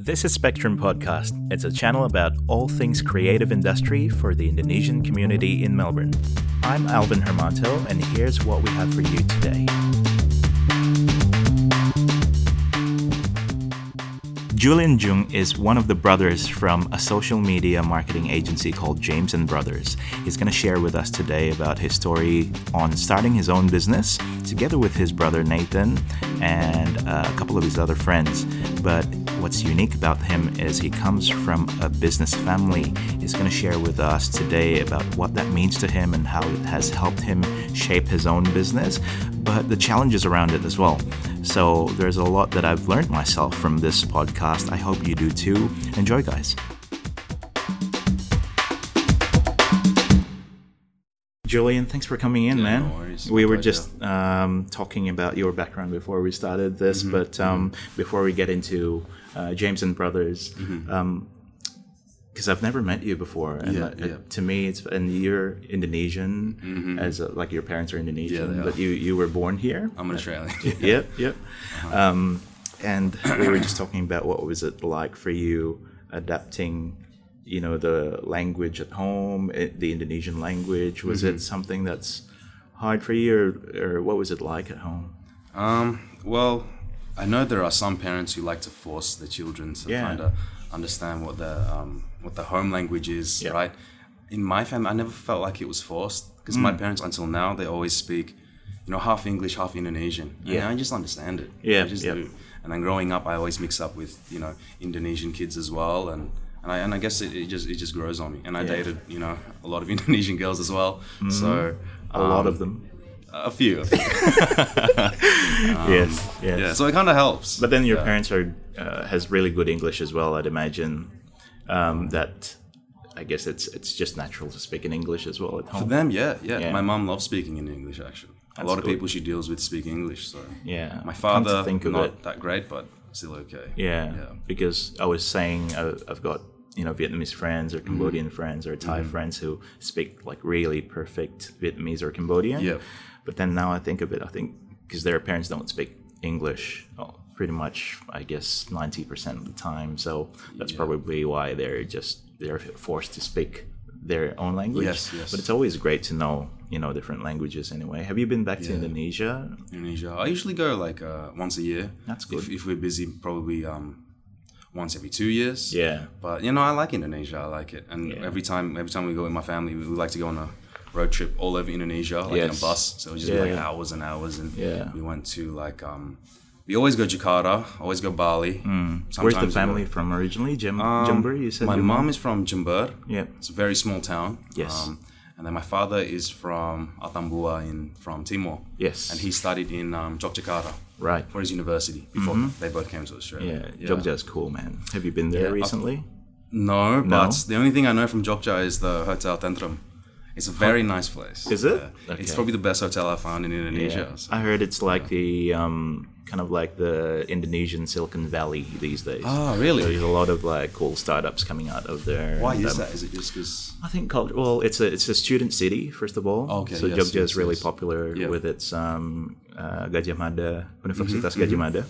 This is Spectrum Podcast. It's a channel about all things creative industry for the Indonesian community in Melbourne. I'm Alvin Hermanto, and here's what we have for you today. Julian Jung is one of the brothers from a social media marketing agency called James and Brothers. He's going to share with us today about his story on starting his own business together with his brother Nathan and uh, a couple of his other friends. But what's unique about him is he comes from a business family. He's going to share with us today about what that means to him and how it has helped him shape his own business, but the challenges around it as well. So there's a lot that I've learned myself from this podcast. I hope you do too. Enjoy, guys. Julian, thanks for coming in, Yeah, man. no worries. we were pleasure. just um, talking about your background before we started this, Mm-hmm. but um, before we get into uh, James and Brothers, because I've never met you before, and Yeah, uh, yeah. to me, it's and you're Indonesian, as a, like your parents are Indonesian, Mm-hmm. but you you were born here. I'm an Australian. yep, yep. Uh-huh. Um, and we were just talking about what was it like for you adapting, you know, the language at home, i the Indonesian language. Was Mm-hmm. it something that's hard for you, or, or what was it like at home? Um, well, I know there are some parents who like to force their children to Yeah. kind of understand what the um, what the home language is, Yeah. right? In my family, I never felt like it was forced because my Mm. parents, until now, they always speak, you know, half English, half Indonesian. Yeah. and I just understand it. Yeah, I just yeah. do. And then growing up, I always mix up with you know Indonesian kids as well, and. And I, and I guess it, it just it just grows on me. And I Yeah. dated, you know, a lot of Indonesian girls as well. So A lot of them. a few. A few. yes, yes. Yeah, so it kind of helps. But then your Yeah. parents are uh, has really good English as well. I'd imagine um, that. I guess it's it's just natural to speak in English as well at For them, yeah, yeah, Yeah. My mom loves speaking in English. Actually, That's a lot of people she deals with speak English. So Yeah, my father, think of not it. that great, but still okay. Yeah, Yeah. because I was saying uh, I've got you know Vietnamese friends or Mm-hmm. Cambodian friends or Thai friends who speak like really perfect Vietnamese or Cambodian. Yeah. But then now I think of it, I think because their parents don't speak English well, pretty much, I guess ninety percent of the time. So that's Yeah. probably why they're just they're forced to speak their own language. Yes, yes. But it's always great to know you know different languages anyway. Have you been back to Indonesia? Indonesia. I usually go like uh, once a year. That's good. if we're busy, probably um, once every two years. Yeah. But you know, I like Indonesia. I like it, and Yeah. every time, every time we go with my family, we, we like to go on a road trip all over Indonesia, like in a bus. So it would just be like hours and hours, and Yeah. we went to like um, we always go Jakarta, always go Bali. Hmm. Where's the family from originally? Jim, Um, Jember, you said my your mom is from Jember. Yep. It's a very small town. Um, Yes. and then my father is from Atambua in from Timor. Yes. And he studied in um, Yogyakarta Right. for his university before they both came to Australia. Yeah, Jogja is cool, man. Have you been there Yeah, I've- recently? No, No? but the only thing I know from Jogja is the Hotel Tentrem. It's a very nice place. Is it? Yeah. Okay. It's probably the best hotel I found in Indonesia. Yeah. so- I heard it's like the um, kind of like the Indonesian Silicon Valley these days. Oh, really? There's a lot of like cool startups coming out of there. Why and, is um, that? Is it just because? I think culture. Well, it's a it's a student city first of all. Okay, So yes, Jogja yes, is really yes. popular Yeah. with its um, uh, Gajah Mada, Mm-hmm, Universitas Gajah Mada.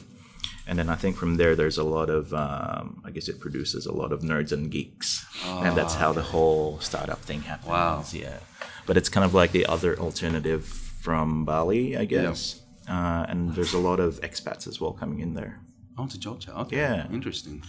And then I think from there, there's a lot of, um, I guess it produces a lot of nerds and geeks. and that's how the whole startup thing happens. Wow. Yeah. But it's kind of like the other alternative from Bali, I guess. Uh, and there's a lot of expats as well coming in there. Oh, to Jogja. Okay. Yeah. Interesting.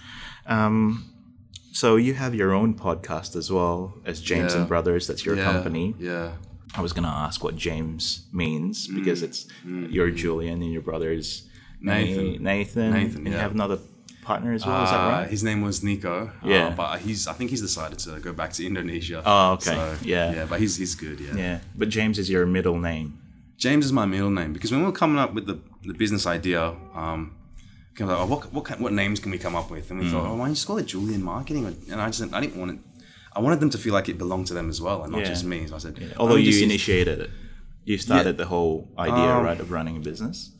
So you have your own podcast as well as James Yeah. and Brothers. That's your yeah. company. Yeah. I was gonna ask what James means Mm. because it's your Julian and your brother's Nathan. Na- Nathan. Nathan, And you have another partner as well. is that Uh, right? His name was Nico. Yeah. Uh, but he's I think he's decided to go back to Indonesia. Oh, okay. Yeah. Yeah, but he's he's good. Yeah. Yeah, but James is your middle name. James is my middle name because when we were coming up with the, the business idea, um, kind of like, oh, what what kind, what names can we come up with? And we Mm. thought, oh, why don't you just call it Julian Marketing? And I just I didn't want it. I wanted them to feel like it belonged to them as well, and not Yeah. just me. So I said, Although "Why don't you initiated it, you started the whole idea, Um, right, of running a business.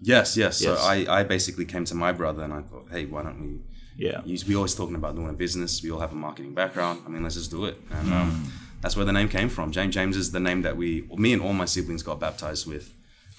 Yes, yes. So I, I basically came to my brother and I thought, hey, why don't we? Yeah. Use, we always talking about doing a business. We all have a marketing background. I mean, let's just do it. And um, Hmm. that's where the name came from. James James is the name that we, me and all my siblings got baptized with.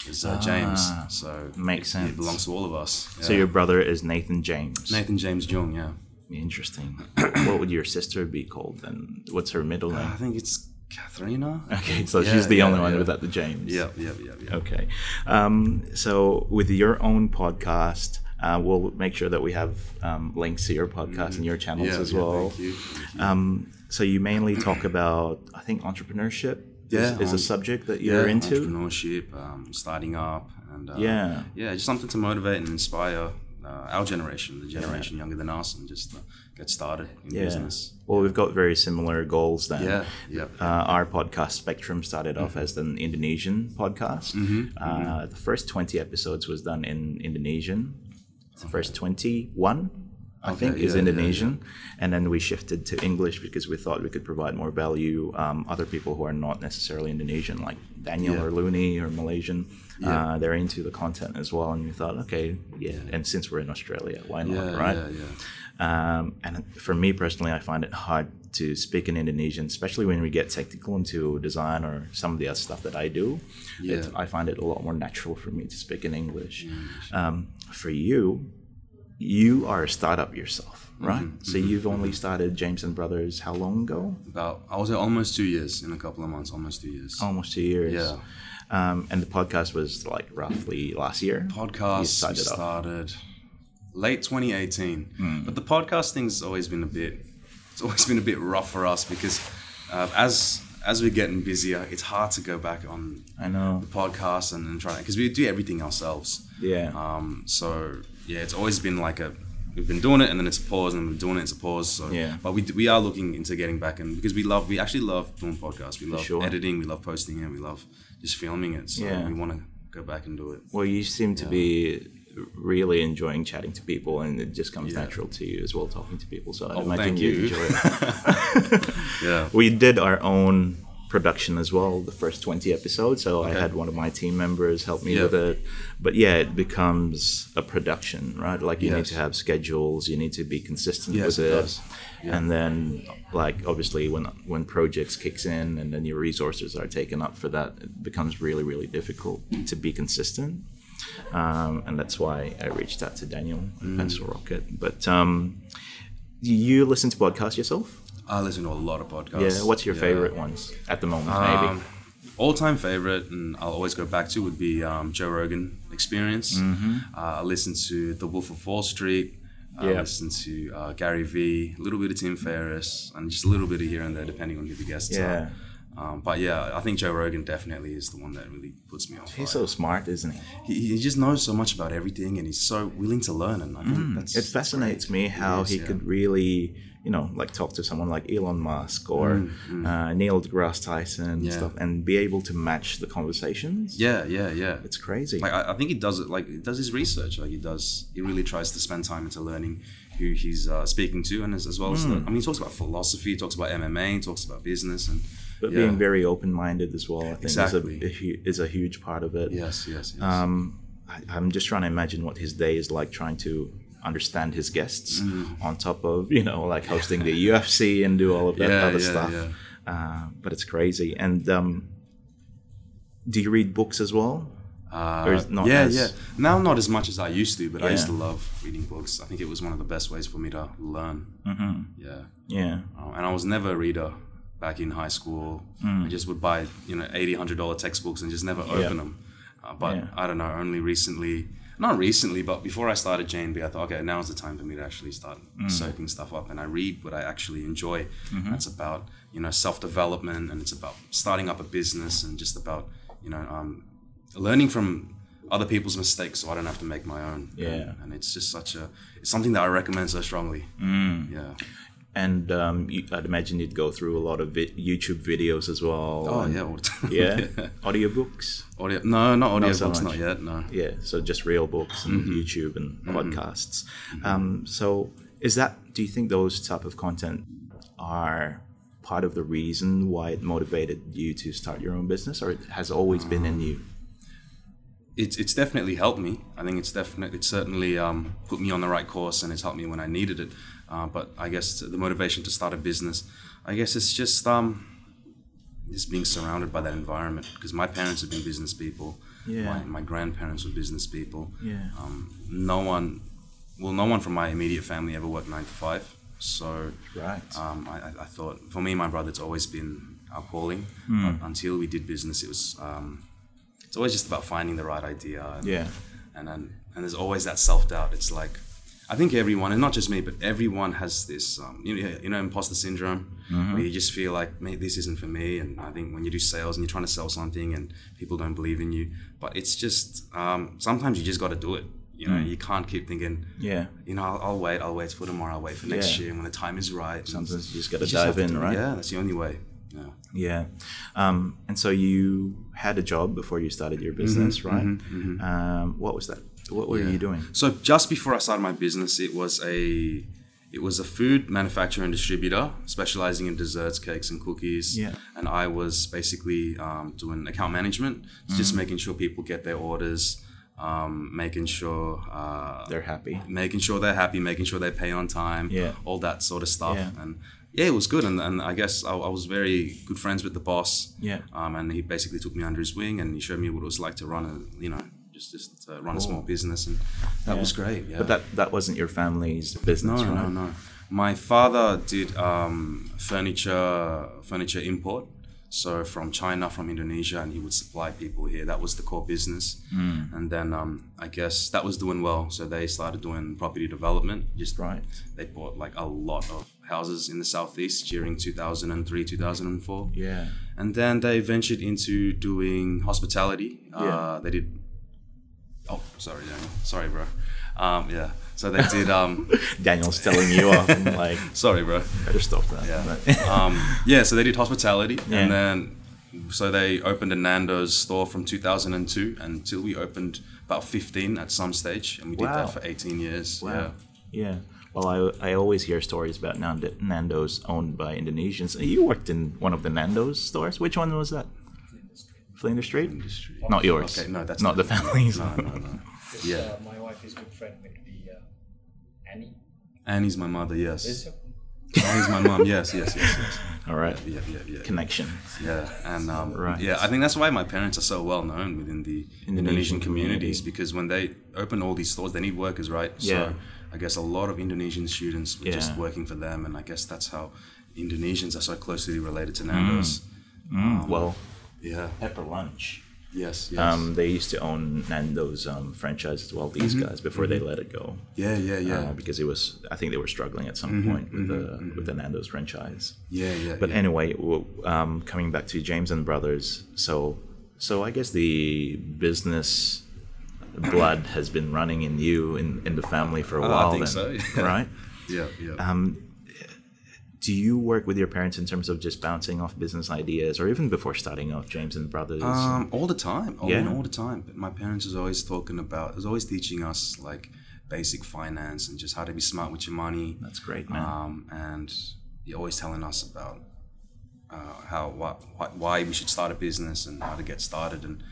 is uh, James. Ah, So makes it, sense. It belongs to all of us. So your brother is Nathan James. Nathan James Jung. Yeah. Interesting. what would your sister be called then? What's her middle name? I think it's Katharina. Okay, so Yeah, she's the yeah, only one without the James. Yep, yep, yep, yep. Okay. Um, so with your own podcast, uh, we'll make sure that we have um, links to your podcast and your channels Mm-hmm. Yeah, as yeah, well. thank you, thank you. Um, so you mainly talk about, I think, entrepreneurship. Yeah, is, is a um, subject that you're into. entrepreneurship, um, starting up, and uh, Yeah. yeah, just something to motivate and inspire uh, our generation, the generation younger than us, and just uh, get started in Yeah. business. Well, we've got very similar goals then. Yeah, yep. Uh, our podcast Spectrum started off Mm-hmm. as an Indonesian podcast. Uh, the first 20 episodes was done in Indonesian. The first 21, I Okay, think, is yeah, yeah, Indonesian. And then we shifted to English because we thought we could provide more value. Um, other people who are not necessarily Indonesian, like Daniel Yeah. or Looney or Malaysian, Yeah. uh, they're into the content as well. And we thought, okay, yeah. And since we're in Australia, why not, Yeah, right? Yeah, yeah. Um, and for me personally, I find it hard to speak in Indonesian, especially when we get technical into design or some of the other stuff that I do. It, I find it a lot more natural for me to speak in English. Um, for you, you are a startup yourself, right? So you've only started James and Brothers how long ago? About I was almost two years in a couple of months, almost two years. Almost two years. Yeah. Um, and the podcast was like roughly last year. Podcast started started late 2018 Hmm. but the podcast thing's always been a bit it's always been a bit rough for us because uh, as as we're getting busier it's hard to go back on I know. the podcast and, and try because we do everything ourselves Yeah. um, so yeah it's always been like a we've been doing it and then it's a pause and we're doing it it's a pause so Yeah. but we, we are looking into getting back in because we love we actually love doing podcasts we love Sure. editing we love posting it we love just filming it so Yeah. we want to go back and do it Well, you seem to be really enjoying chatting to people, and it just comes Yeah. natural to you as well, talking to people. So I Oh, imagine you you. enjoy it. yeah we did our own production as well, the first 20 episodes. So I had one of my team members help me Yeah. with it. But yeah, it becomes a production, right? Like you need to have schedules, you need to be consistent Yes, with it it. does. Yeah. And then like obviously when when projects kicks in and then your resources are taken up for that, it becomes really, really difficult to be consistent. Um, and that's why I reached out to Daniel Mm. Pencil Rocket. But um, do you listen to podcasts yourself? I listen to a lot of podcasts. Yeah. What's your Yeah. favorite ones at the moment? Um, maybe. all-time favorite, and I'll always go back to would be um, Joe Rogan Experience. Mm-hmm. Uh, I listen to The Wolf of Wall Street. I Yeah. listen to uh, Gary Vee, a little bit of Tim Ferriss, and just a little bit of here and there, depending on who the guests Yeah. are. Um, but yeah, I think Joe Rogan definitely is the one that really puts me fire. He's so smart, isn't he? he, he just knows so much about everything, and he's so willing to learn. And I think that's Mm. It fascinates me how is, he yeah. could really, you know, like talk to someone like Elon Musk or Uh, Neil deGrasse Tyson and Mm, Yeah. stuff, and be able to match the conversations. yeah, yeah, yeah. It's crazy. like I, I think he does it like he does his research like he does he really tries to spend time into learning who he's uh, speaking to and as, as well as the, I mean he talks about philosophy he talks about MMA he talks about business and but yeah. being very open-minded as well, I think, Exactly. is, a, is a huge part of it. yes yes yes Um, I, I'm just trying to imagine what his day is like, trying to understand his guests Mm. on top of you know like hosting the UFC and do all of that Yeah, other yeah, stuff. yeah. Uh, but it's crazy. And um, do you read books as well? uh, or is not yeah as- yeah now not as much as I used to but I used to love reading books I think it was one of the best ways for me to learn Mm-hmm. yeah Yeah. Uh, and I was never a reader back in high school. Mm. I just would buy you know eighty hundred dollar textbooks and just never open them. Uh, but Yeah. I don't know. Only recently, not recently, but before I started JNB, I thought, okay, now's the time for me to actually start Mm. soaking stuff up, and I read what I actually enjoy. Mm-hmm. That's about you know self development, and it's about starting up a business, and just about you know um, learning from other people's mistakes, so I don't have to make my own. Yeah. and, and it's just such a it's something that I recommend so strongly. Mm. Yeah. And um, you, I'd imagine you'd go through a lot of vi- YouTube videos as well. Oh and- yeah. all the time. Yeah. Audiobooks. Audio? No, not audio so books, much. not yet. No. Yeah. So just real books and Mm-hmm. YouTube and podcasts. Um, so is that? Do you think those type of content are part of the reason why it motivated you to start your own business, or it has always been in you? It's it's definitely helped me. I think it's definitely it's certainly um, put me on the right course and it's helped me when I needed it. Uh, but I guess the motivation to start a business, I guess it's just um, just being surrounded by that environment because my parents have been business people. Yeah. My, my grandparents were business people. Yeah. Um, no one, well, no one from my immediate family ever worked nine to five. So Right. um, I, I- thought, for me and my brother, it's always been our calling. Hmm. But until we did business, it was, um, it's always just about finding the right idea. And, Yeah. And then, and there's always that self doubt. It's like, I think everyone, and not just me, but everyone has this, um, you, know, you know, imposter syndrome, Mm-hmm. where you just feel like, mate, this isn't for me. And I think when you do sales and you're trying to sell something and people don't believe in you, but it's just, um, sometimes you just got to do it. You know, you can't keep thinking, Mm. Yeah. you know, I'll, I'll wait, I'll wait for tomorrow, I'll wait for next Yeah. year. And when the time is right, Sometimes you just gotta dive in, right? Yeah, that's the only way. Yeah. Yeah. Um, and so you had a job before you started your business, right? Um, what was that? What were you doing? So just before I started my business, it was a it was a food manufacturer and distributor specializing in desserts, cakes, and cookies. Yeah. And I was basically um, doing account management, Mm-hmm. just making sure people get their orders, um, making sure uh, They're happy. making sure they're happy, making sure they pay on time, Yeah. all that sort of stuff. Yeah. And yeah, it was good. And, and I guess I, I was very good friends with the boss. Yeah. Um, and he basically took me under his wing and he showed me what it was like to run a, you know, just just uh, run a small business. And that was great. Yeah. But that that wasn't your family's business, no, right? no, no. My father did um, furniture furniture import. So from China, from Indonesia, and he would supply people here. That was the core business. Hmm. And then um, I guess that was doing well. So they started doing property development. Just Right. they bought like a lot of houses in the southeast during 2003, 2004. Yeah. And then they ventured into doing hospitality. Yeah. Uh, they did. Oh, sorry, Daniel. Sorry, bro. Um, yeah. So they did. Um, Daniel's telling you off and like sorry, bro. better stop that. Yeah. Um, yeah. So they did hospitality, Yeah. and then so they opened a Nando's store from 2002 until we opened about 15 at some stage, and we did that for 18 years. Wow. Yeah. Yeah. Well, I, I always hear stories about Nando's owned by Indonesians. You worked in one of the Nando's stores. Which one was that? Flinders Street? Not yours. Okay, no, that's not the family's. No, no, no. Because, Yeah. uh, my wife is good friend with the uh, Annie. Annie's my mother. Yes. it? Annie's my mom. Yes. Yes. Yes. Yes. All right. Yeah. Yeah. Yeah. Connection. Yeah, and um, Right. yeah, I think that's why my parents are so well known within the Indonesian Indonesian, community. communities because when they open all these stores, they need workers, right? Yeah. So I guess a lot of Indonesian students were just working for them, and I guess that's how Indonesians are so closely related to Nando's. Mm, well, Yeah. Pepper Lunch. Yes. Yes. Um, they used to own Nando's um, franchise as well. These Mm-hmm. guys before they let it go. yeah. Yeah. Yeah. Uh, because it was, I think they were struggling at some point with the with the Nando's franchise. yeah. Yeah. But yeah. anyway, um, coming back to James and Brothers, so so I guess the business blood has been running in you in, in the family for a Uh, I while. think then, so, yeah. right? Yeah. Yeah. Um, do you work with your parents in terms of just bouncing off business ideas, or even before starting off James and Brothers? Um, all the time. I mean, Yeah. all the time. But my parents was always talking about, was always teaching us like basic finance and just how to be smart with your money. That's great, man. Um, and you're always telling us about uh, how why, why, why we should start a business and how to get started. And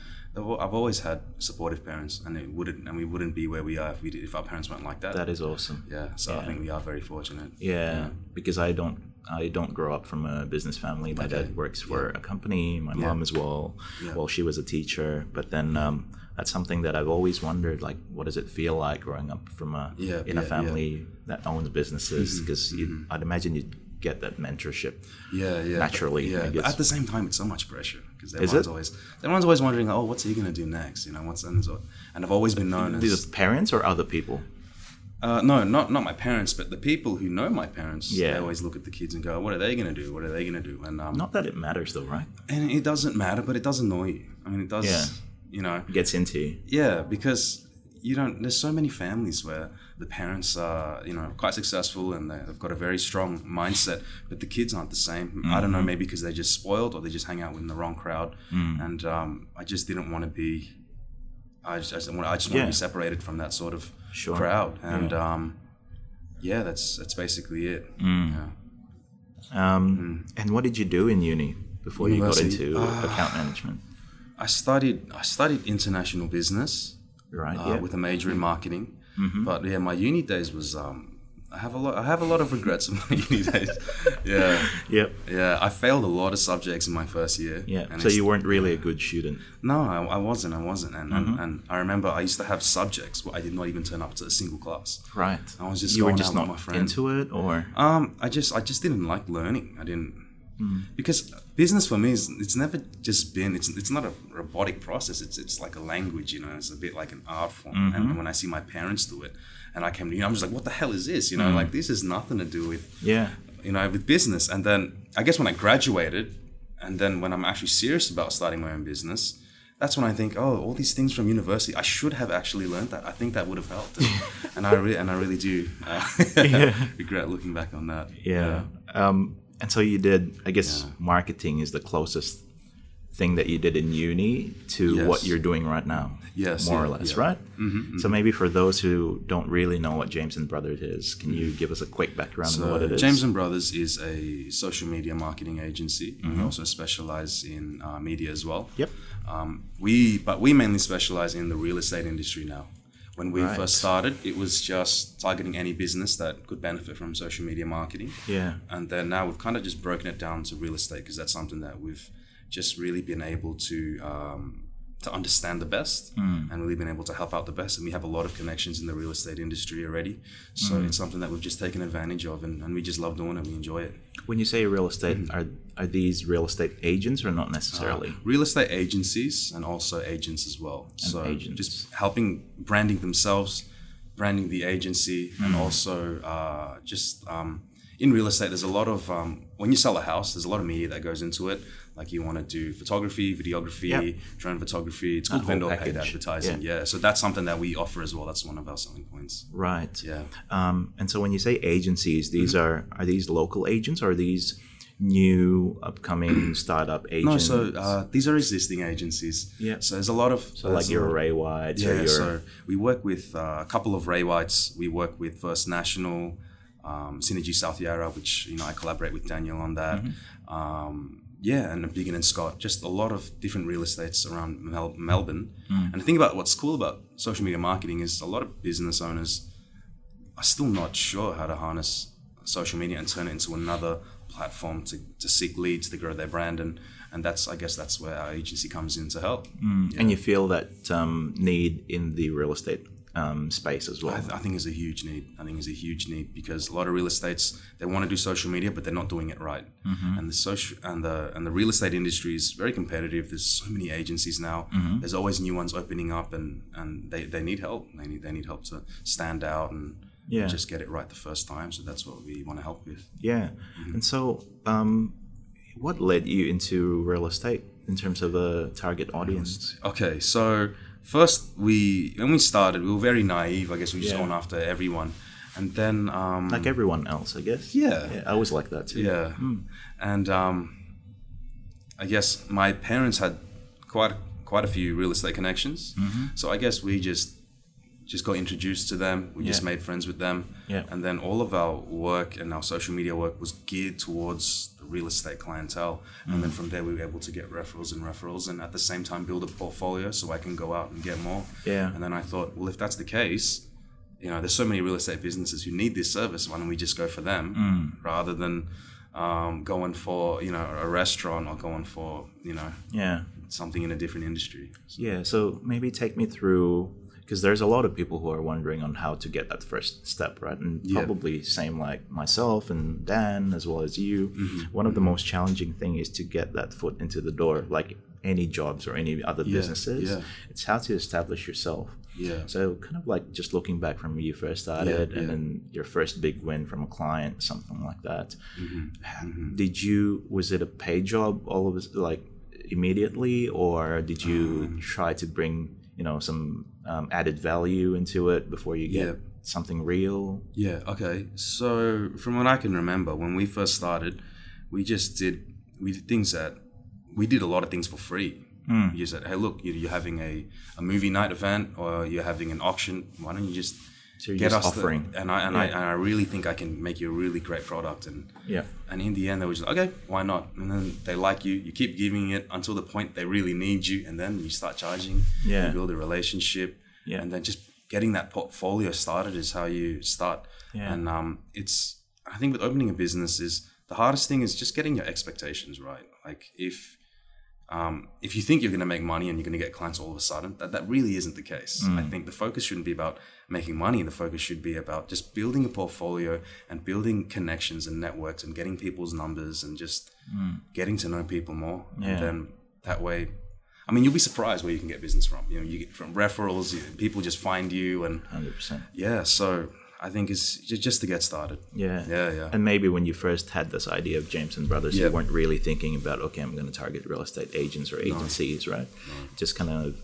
I've always had supportive parents, and it wouldn't, and we wouldn't be where we are if we did, if our parents weren't like that. that is awesome. yeah. So Yeah. I think we are very fortunate. Yeah, because I don't I don't grow up from a business family. My dad works for a company. My mom as well. Yeah. Well, she was a teacher, but then um, that's something that I've always wondered. Like, what does it feel like growing up from a Yeah, in a yeah, family that owns businesses? Because I'd imagine you'd get that mentorship. Yeah, yeah. Naturally, yeah. But at the same time, it's so much pressure because Is everyone's it? always everyone's always wondering, oh, what's he gonna do next? You know, what's and so- and I've always been known These as are parents or other people? uh, no, not not my parents, but the people who know my parents. Yeah. they always look at the kids and go, what are they gonna do? What are they gonna do? And um, Not that it matters, though, right? and it doesn't matter, but it does annoy you. I mean, it does. Yeah. You know, It gets into you. yeah, because you don't. There's so many families where the parents are, you know, quite successful and they- they've got a very strong mindset, but the kids aren't the same. I don't know, maybe because they're just spoiled or they just hang out with the wrong crowd. And um, I just didn't want to be. I just, I just want. I just want Yeah. to be separated from that sort of Sure. crowd. And Yeah. um, yeah, that's that's basically it. Mm. Yeah. Um, And what did you do in uni before you got into Ah. account management? I studied. I studied international business. Right. uh, yeah. with a major in marketing. But yeah, my uni days was um, I have a lot. I have a lot of regrets of my uni days. Yeah, Yep. yeah. I failed a lot of subjects in my first year. Yeah. and So you weren't really a good student. No, I, I wasn't. I wasn't. And, Mm-hmm. and and I remember I used to have subjects where I did not even turn up to a single class. Right. I was just you were going just out with not my friend. into it, or Um, I just I just didn't like learning. I didn't Hmm. because business for me is it's never just been it's it's not a robotic process. It's it's like a language. You know, it's a bit like an art form. Mm-hmm. And when I see my parents do it, and I came to you, I'm just like, what the hell is this? You know, like this has nothing to do with yeah, you know with business. And then I guess when I graduated, and then when I'm actually serious about starting my own business. That's when I think, oh, all these things from university, I should have actually learned that. I think that would have helped, and I really, and I really do uh, regret looking back on that. yeah. Um, and so you did. I guess Yeah. marketing is the closest thing that you did in uni to Yes. what you're doing right now. Yes, more or less, yeah. right? Mm-hmm, So maybe for those who don't really know what James and Brothers is, can you give us a quick background on what it is? James and Brothers is a social media marketing agency. Mm-hmm. We also specialize in uh, media as well. Yep. Um, we, but we mainly specialize in the real estate industry now. When we Right. first started, it was just targeting any business that could benefit from social media marketing. Yeah. And then now we've kind of just broken it down to real estate because that's something that we've just really been able to um, to understand the best Hmm. and really been able to help out the best. And we have a lot of connections in the real estate industry already. So Hmm. it's something that we've just taken advantage of and, and we just love doing it. We enjoy it. When you say real estate, Mm-hmm. are are these real estate agents or not necessarily? Real estate agencies and also agents as well. so agents. just helping branding themselves, branding the agency, and Hmm. also uh, just um, in real estate, there's a lot of um, when you sell a house, there's a lot of media that goes into it. Like you want to do photography, videography, Yep. drone photography. It's called vendor paid advertising. Yeah. So that's something that we offer as well. That's one of our selling points. right. Yeah. Um, and so when you say agencies, these Mm-hmm. are are these local agents or are these new upcoming startup agents? No, so uh, these are existing agencies. Yeah. So there's a lot of So like your Ray Whites Yeah, your so we work with uh, a couple of Ray Whites. We work with First National, um, Synergy South Yarra, which you know I collaborate with Daniel on that. Mm-hmm. Um, yeah, and Biggin and Scott, just a lot of different real estates around Mel- Melbourne. Mm. And the thing about what's cool about social media marketing is a lot of business owners are still not sure how to harness social media and turn it into another platform to, to seek leads to grow their brand and and that's I guess that's where our agency comes in to help. and you feel that um, need in the real estate um, space as well. I, th- I think is a huge need. I think is a huge need because a lot of real estates they want to do social media, but they're not doing it right. And the social and the and the real estate industry is very competitive. There's so many agencies now. There's always new ones opening up, and and they, they need help. They need they need help to stand out and Yeah. just get it right the first time. So that's what we want to help with. yeah. Mm-hmm. And so, um, what led you into real estate in terms of a target audience? Okay, so first we when we started, we were very naive. I guess we just Yeah. going after everyone, and then um, Like everyone else, I guess. Yeah. yeah I was like that too. Yeah. And um, I guess my parents had quite quite a few real estate connections. So I guess we just just got introduced to them. We just made friends with them. Yeah. And then all of our work and our social media work was geared towards the real estate clientele. And Mm. then from there we were able to get referrals and referrals and at the same time build a portfolio so I can go out and get more. Yeah. And then I thought, well if that's the case, you know, there's so many real estate businesses who need this service. Why don't we just go for them Mm. rather than um, going for you know a restaurant or going for you know Yeah. something in a different industry? Yeah, so maybe take me through because there's a lot of people who are wondering on how to get that first step, right? And Yeah. probably same like myself and Dan as well as you. Mm-hmm. One of the most challenging thing is to get that foot into the door, like any jobs or any other Yeah, businesses. yeah. It's how to establish yourself. Yeah. So kind of like just looking back from when you first started and then your first big win from a client, something like that. Mm-hmm. Did you was it a paid job all of like immediately or did you Um, try to bring, you know, some um, added value into it before you get Yeah. something real? Yeah. Okay. So from what I can remember, when we first started, we just did we did things that we did a lot of things for free. We just said, hey, look, you- you're having a, a movie night event or you're having an auction. Why don't you just get us the- offering. and I and I and I really think I can make you a really great product and Yeah. And in the end, they were just like, okay, why not? And then they like you. You keep giving it until the point they really need you, and then you start charging. Yeah. You build a relationship. Yeah. And then just getting that portfolio started is how you start. Yeah. And um, it's I think with opening a business is the hardest thing is just getting your expectations right. Like if um, if you think you're going to make money and you're going to get clients all of a sudden, that, that really isn't the case. I think the focus shouldn't be about making money. The focus should be about just building a portfolio and building connections and networks and getting people's numbers and just getting to know people more. Yeah. And then that way, I mean, you'll be surprised where you can get business from. You know, you get from referrals, you, people just find you, and 100%. yeah. So I think is just to get started. Yeah. Yeah, yeah. And maybe when you first had this idea of James and Brothers, Yeah. you weren't really thinking about, okay, I'm going to target real estate agents or agencies, right? Just kind of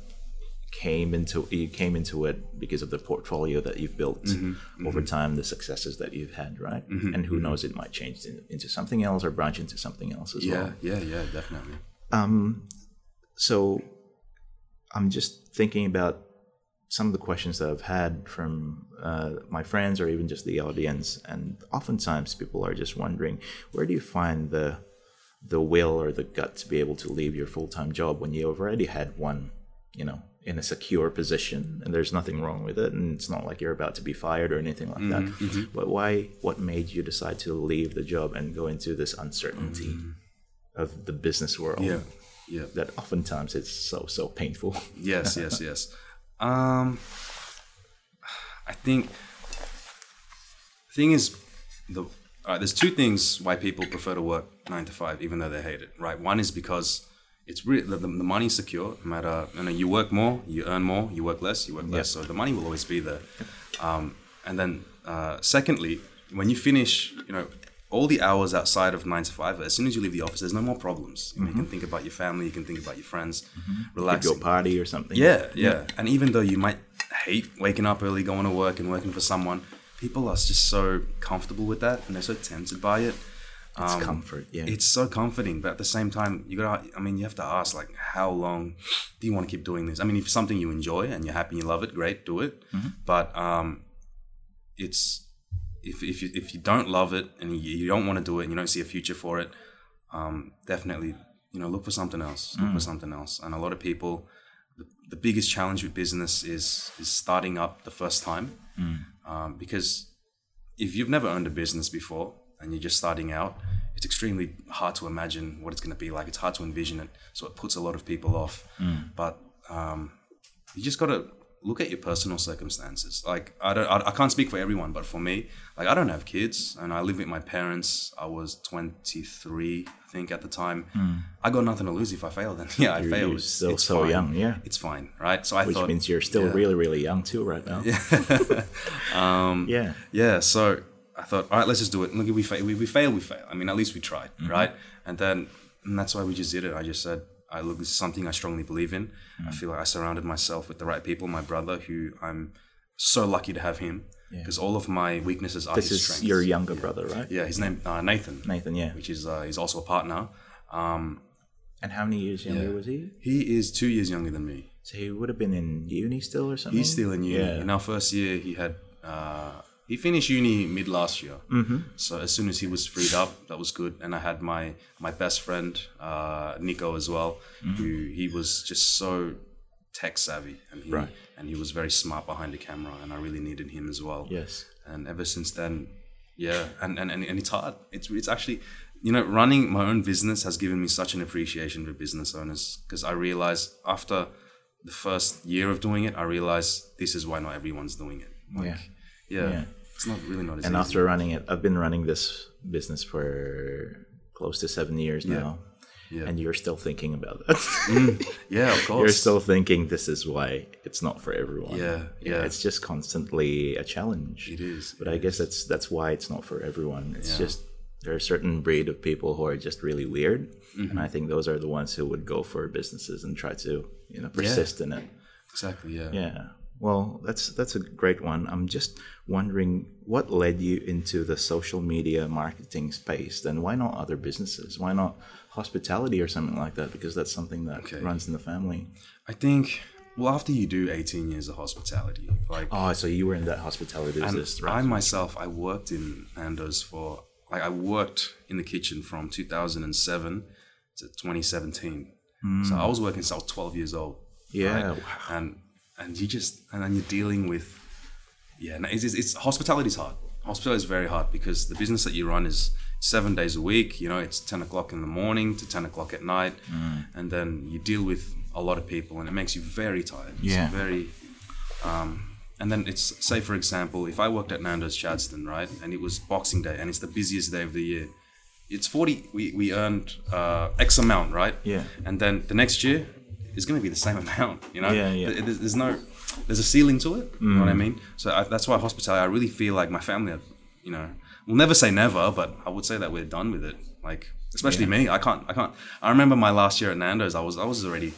came into you came into it because of the portfolio that you've built Mm-hmm, mm-hmm. over time, the successes that you've had, right? Mm-hmm. And who mm-hmm. knows, it might change in, into something else or branch into something else as Yeah, well. yeah, yeah, yeah, definitely. Um, so I'm just thinking about some of the questions that I've had from uh, my friends or even just the audience, and oftentimes people are just wondering, where do you find the the will or the gut to be able to leave your full time job when you've already had one, you know, in a secure position, and there's nothing wrong with it, and it's not like you're about to be fired or anything like that. Mm-hmm. Mm-hmm. But why? What made you decide to leave the job and go into this uncertainty mm. of the business world? Yeah, yeah. that oftentimes it's so so painful. Yes, yes, yes. Um, I think thing is the uh, there's two things why people prefer to work nine to five even though they hate it. Right. One is because it's really the, the money's secure. No matter you know you work more, you earn more. You work less, you work less. So the money will always be there. Um, and then uh, secondly, when you finish, you know. All the hours outside of nine to five, as soon as you leave the office, there's no more problems. You, know, you can mm-hmm. think about your family, you can think about your friends, mm-hmm. relax. Go party or something. Yeah, yeah. And even though you might hate waking up early, going to work, and working for someone, people are just so comfortable with that, and they're so tempted by it. it's um, comfort. Yeah, It's so comforting, but at the same time, you gotta. I mean, you have to ask like, how long do you want to keep doing this? I mean, if it's something you enjoy and you're happy and you love it, great, do it. Mm-hmm. But um, it's if if you if you don't love it and you, you don't want to do it and you don't see a future for it, um, definitely you know look for something else. Look for something else. And a lot of people, the, the biggest challenge with business is is starting up the first time, um, because if you've never owned a business before and you're just starting out, it's extremely hard to imagine what it's going to be like. It's hard to envision it, so it puts a lot of people off. But um, you just got to look at your personal circumstances. Like I don't, I, I can't speak for everyone, but for me, like I don't have kids, and I live with my parents. I was 23, I think, at the time. I got nothing to lose if I fail. Then yeah, I You're- failed. you're still It's so fine. young, yeah. it's fine, right? So I which thought, means you're still yeah. really really young too right now. um, Yeah. yeah, so I thought, all right, let's just do it. Look, if we fail, we, we fail, we fail. I mean, at least we tried, right? And then and that's why we just did it. I just said, I look, this is something I strongly believe in. I feel like I surrounded myself with the right people. My brother, who I'm so lucky to have him, because all of my weaknesses are This his is strengths. your younger brother, right? yeah, his name uh, Nathan, Nathan. Yeah. which is uh, he's also a partner. Um, And how many years younger Yeah. was he? he is two years younger than me. So he would have been in uni still or something. He's still in uni. Yeah. In our first year, he had uh, he finished uni mid last year. Mm-hmm. So as soon as he was freed up, that was good. And I had my my best friend uh, Nico as well, Mm-hmm. who he was just so tech savvy and he Right. and he was very smart behind the camera, and I really needed him as well. Yes. And ever since then, yeah, and and, and, and it's hard. It's it's actually. You know, running my own business has given me such an appreciation for business owners because I realized after the first year of doing it, I realized this is why not everyone's doing it. Like, Yeah. Yeah, Yeah. it's not really not as And easy. after running it, I've been running this business for close to seven years now. Yeah. And you're still thinking about it. yeah, of course. you're still thinking this is why it's not for everyone. Yeah, yeah. It's just constantly a challenge. It is, But I guess that's that's why it's not for everyone. It's Yeah. just there are a certain breed of people who are just really weird, Mm-hmm. and I think those are the ones who would go for businesses and try to you know persist in it. exactly. Yeah. Yeah. Well, that's that's a great one. I'm just wondering what led you into the social media marketing space. Then why not other businesses? Why not hospitality or something like that? Because that's something that Okay. runs in the family. I think. Well, after you do 18 years of hospitality, like Oh, so you were in that hospitality and business, I myself, I worked in Nando's for like I worked in the kitchen from 2007 to 2017. So hmm. I was working since I was 12 years old. Yeah, right? wow. and and you just and then you're dealing with yeah, it's, it's, it's hospitality's hard. Hospitality is very hard because the business that you run is seven days a week. You know, it's ten o'clock in the morning to ten o'clock at night, Mm. and then you deal with a lot of people, and it makes you very tired. It's Yeah. very. Um, and then it's say for example, if I worked at Nando's Chadstone, right, and it was Boxing Day, and it's the busiest day of the year. It's forty. We we earned uh, X amount, right? Yeah. And then the next year it's going to be the same amount. You know. Yeah, yeah. There's, there's no. There's a ceiling to it. You know Mm. what I mean? So I, that's why hospitality. I really feel like my family. Are, you know, we'll never say never, but I would say that we're done with it. Like, especially me. I can't. I can't. I remember my last year at Nando's. I was. I was already.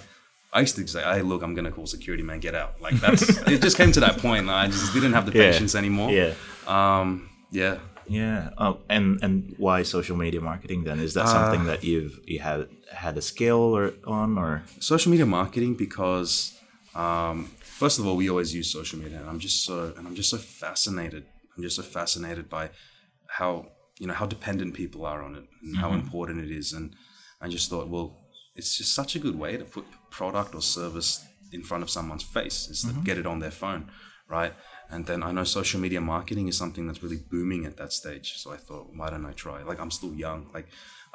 I used to say, "Hey, look, I'm gonna call security, man. Get out." Like that's. it just came to that point. I just didn't have the Yeah. patience anymore. Yeah. Um. Yeah. Yeah. Oh, and and why social media marketing then? Is that something that you've you had had a skill or on or? social media marketing because um, first of all we always use social media and i'm just so and i'm just so fascinated i'm just so fascinated by how you know how dependent people are on it and how mm-hmm. important it is and i just thought well it's just such a good way to put product or service in front of someone's face is to mm-hmm. get it on their phone right? And then i know social media marketing is something that's really booming at that stage so i thought why don't i try? Like i'm still young like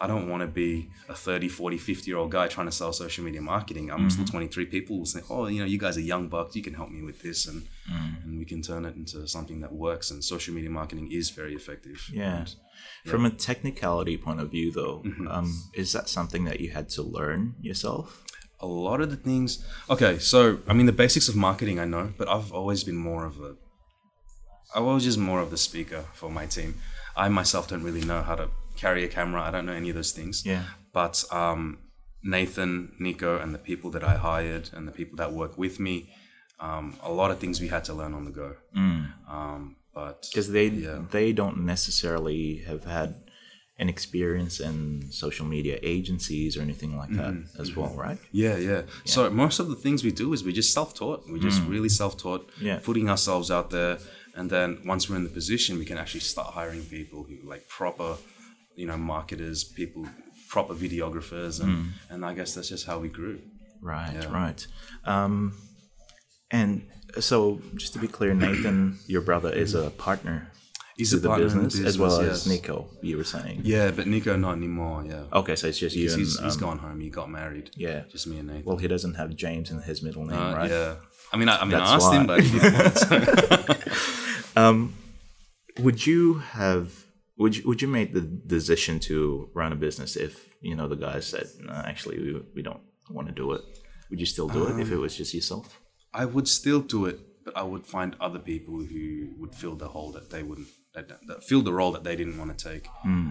I don't want to be a 30, 40, 50 year old guy trying to sell social media marketing. I'm still 23. People will say, oh, you know, you guys are young bucks. You can help me with this. And, and we can turn it into something that works. And social media marketing is very effective. Yeah. And From a technicality point of view, though, Mm-hmm. um, is that something that you had to learn yourself? a lot of the things, okay, so I mean, the basics of marketing I know, but I've always been more of a, I was just more of the speaker for my team. I myself don't really know how to carry a camera. I don't know any of those things. Yeah. But um, Nathan, Nico, and the people that I hired and the people that work with me, um, a lot of things we had to learn on the go. Um, but Because they Yeah. they don't necessarily have had an experience in social media agencies or anything like that Mm-hmm. as well, right? Yeah, yeah, So most of the things we do is we just self-taught. We just really self-taught, Mm. Yeah. putting ourselves out there, and then once we're in the position, we can actually start hiring people who like proper, you know, marketers, people, proper videographers, and Mm. and I guess that's just how we grew. Right, Yeah. right. Um, and so, just to be clear, Nathan, your brother, is a partner He's a the partner in the business, as well business, as. Nico. You were saying. Yeah, but Nico not anymore. Yeah, Okay, so it's just you he's, and he's, he's um, gone home. He got married. Yeah. just me and Nathan. Well, he doesn't have James in his middle name, Uh, right? Yeah, I mean, I, I mean, That's I asked him, why. but he didn't want. Would you have? Would you, would you make the decision to run a business if you know the guys said, no, actually, we, we don't want to do it? Would you still do it if it Um, was just yourself? I would still do it, but I would find other people who would fill the hole that they wouldn't, that, that fill the role that they didn't want to take.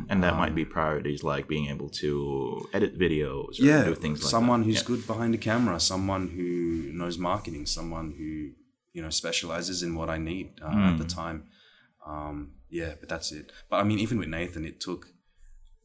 And that might be priorities like being able to edit videos or yeah, do things like someone that. who's Yeah. good behind the camera, someone who knows marketing, someone who you know specializes in what I need uh, at Hmm. the time. Um, yeah, but that's it. But I mean, even with Nathan, it took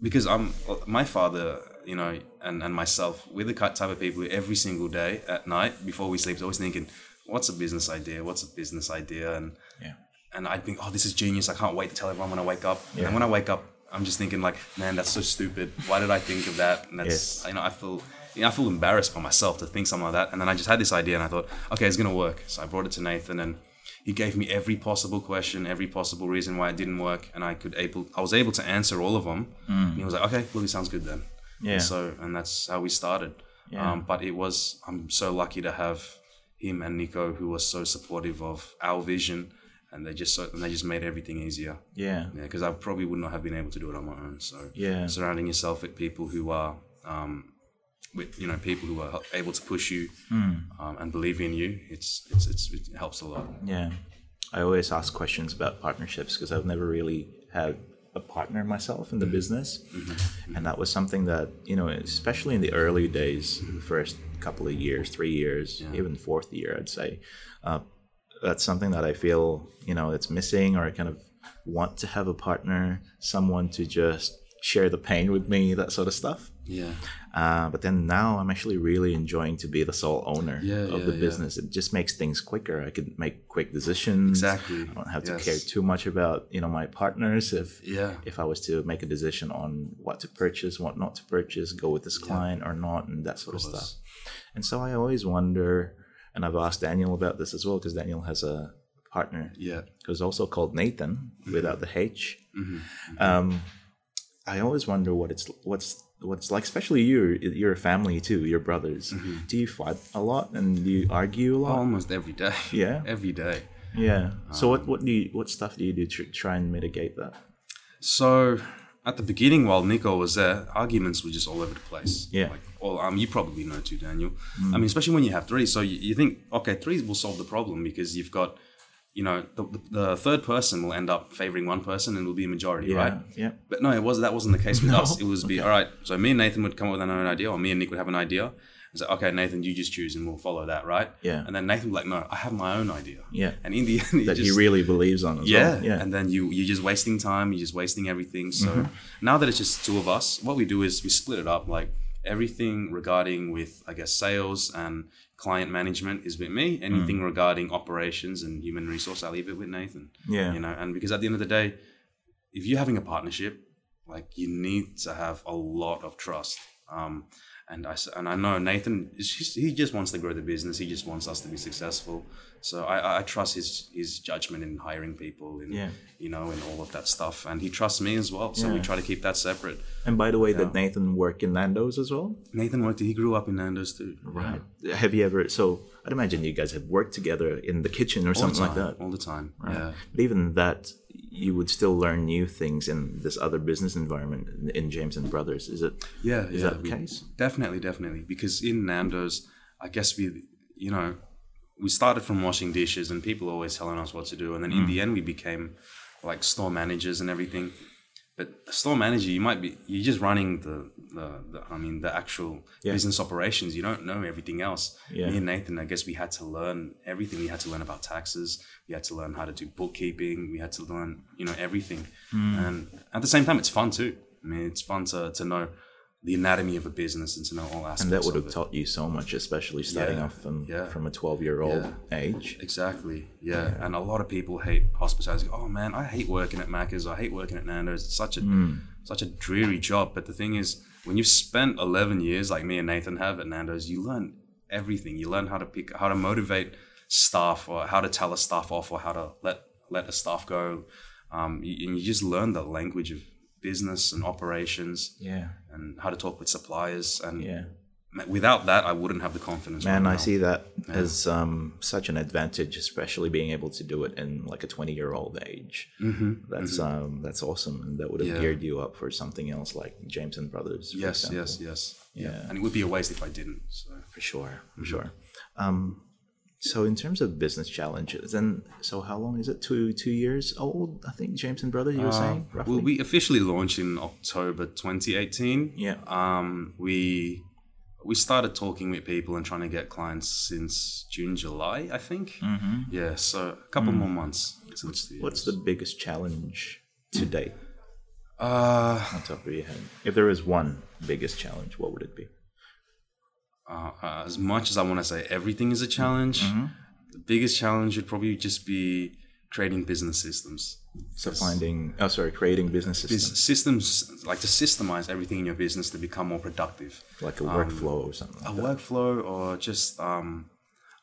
because I'm my father, you know, and and myself. We're the type of people who every single day at night before we sleep is always thinking, "What's a business idea? What's a business idea?" And Yeah. and I'd think, oh, this is genius. I can't wait to tell everyone when I wake up. And Yeah. then when I wake up, I'm just thinking like, man, that's so stupid. Why did I think of that? And that's, Yes. you know, I feel, you know, I feel embarrassed by myself to think something like that. And then I just had this idea and I thought, okay, it's going to work. So I brought it to Nathan and he gave me every possible question, every possible reason why it didn't work. And I could able, I was able to answer all of them. And he was like, okay, well, it sounds good then. Yeah. And so, and that's how we started. Yeah. Um, but it was, I'm so lucky to have him and Nico who were so supportive of our vision and they just so, and they just made everything easier. Yeah. Yeah, because I probably would not have been able to do it on my own. So Yeah. surrounding yourself with people who are, um, with you know, people who are able to push you Hmm. um, and believe in you, it's, it's it's it helps a lot. Yeah. I always ask questions about partnerships because I've never really had a partner myself in the business. And that was something that, you know, especially in the early days, the first couple of years, three years, even fourth year, I'd say, uh, that's something that I feel, you know, it's missing or I kind of want to have a partner, someone to just share the pain with me, that sort of stuff. Yeah, Uh, but then now I'm actually really enjoying to be the sole owner Yeah, of yeah, the yeah. business. It just makes things quicker. I can make quick decisions. Exactly. I don't have to Yes. care too much about you know my partners. If Yeah. if I was to make a decision on what to purchase, what not to purchase, go with this client or not, and that sort of, course. stuff. And so I always wonder. and I've asked Daniel about this as well because Daniel has a partner Yeah. who's also called Nathan Mm-hmm. without the H. Um, I always wonder what it's what's what's like, especially you. You're a family too. Your brothers. Do you fight a lot and do you argue a lot? Almost every day. Yeah? Every day. yeah. So Um, what what do you what stuff do you do to try and mitigate that? So at the beginning, while Nico was there, arguments were just all over the place. Yeah. Like, well, um, you probably know too, Daniel. I mean, especially when you have three. So you, you think, okay, three will solve the problem because you've got, you know, the, the, the third person will end up favoring one person and will be a majority, Yeah. right? Yeah. But no, it was that wasn't the case with No? us. It was be all right. So me and Nathan would come up with an own idea, or me and Nick would have an idea. It's like, okay, Nathan, you just choose, and we'll follow that, right? Yeah. And then Nathan would be like, no, I have my own idea. Yeah. And in the end, he That just, he really believes on as yeah, well. Yeah. and then you you're just wasting time. You're just wasting everything. So Mm-hmm. now that it's just two of us, what we do is we split it up. Like everything regarding with I guess sales and client management is with me. Anything regarding operations and human resource, I leave it with Nathan. Yeah. you know, and because at the end of the day, if you're having a partnership, like you need to have a lot of trust. Um, and I and I know Nathan just, he just wants to grow the business. He just wants us to be successful. So I, I- trust his his judgment in hiring people and Yeah. you know and all of that stuff. And he trusts me as well. So we try to keep that separate. And by the way, Yeah. did Nathan work in Nando's as well? Nathan worked. He grew up in Nando's too. Right. Have you ever? So I'd imagine you guys have worked together in the kitchen or All something like that. All the time. Right. Yeah. But even that, you would still learn new things in this other business environment in- James and Brothers. Is it? Yeah, Is yeah, that the case? Definitely, definitely. Because in Nando's, I guess we, you know, we started from washing dishes and people always telling us what to do, and then Mm. in the end, we became like store managers and everything. But store manager, you might be you're just running the the, the I mean the actual Yeah. business operations. You don't know everything else. Yeah. Me and Nathan, I guess we had to learn everything. We had to learn about taxes. We had to learn how to do bookkeeping. We had to learn you know everything. Mm. And at the same time, it's fun too. I mean, it's fun to to know the anatomy of a business and to know all aspects. And that would have taught you so much, especially starting Yeah. off from, Yeah. from a 12 year old Yeah. age. Exactly. Yeah. And a lot of people hate hospitality. Oh man, I hate working at Macca's. I hate working at Nando's. It's such a Mm. such a dreary job. But the thing is, when you've spent eleven years, like me and Nathan have at Nando's, you learn everything. You learn how to pick, how to motivate staff, or how to tell a staff off, or how to let let a staff go. Um, and you just learn the language of business and operations, Yeah. And how to talk with suppliers. And Yeah. without that, I wouldn't have the confidence. Man, right I see that as um, such an advantage, especially being able to do it in like a 20 year old age. Mm-hmm. That's um, that's awesome. And that would have Yeah. geared you up for something else like James and Brothers. Yes, example. yes, yes. Yeah. Yeah. And it would be a waste if I didn't. So. For sure, for Mm-hmm. sure. Um, so in terms of business challenges, and so how long is it? Two two years old, I think. James and Brothers, you were saying roughly. Uh, Well, we officially launched in October 2018. Yeah. Um, we we started talking with people and trying to get clients since June, July, I think. Mm-hmm. Yeah, so a couple more months. Since the, What's the biggest challenge to date uh, on top of your head? If there is one biggest challenge, what would it be? Uh, uh, as much as I want to say everything is a challenge, the biggest challenge would probably just be creating business systems. So finding, oh sorry, creating business systems systems like to systemize everything in your business to become more productive. like a workflow or something. a that. workflow or just um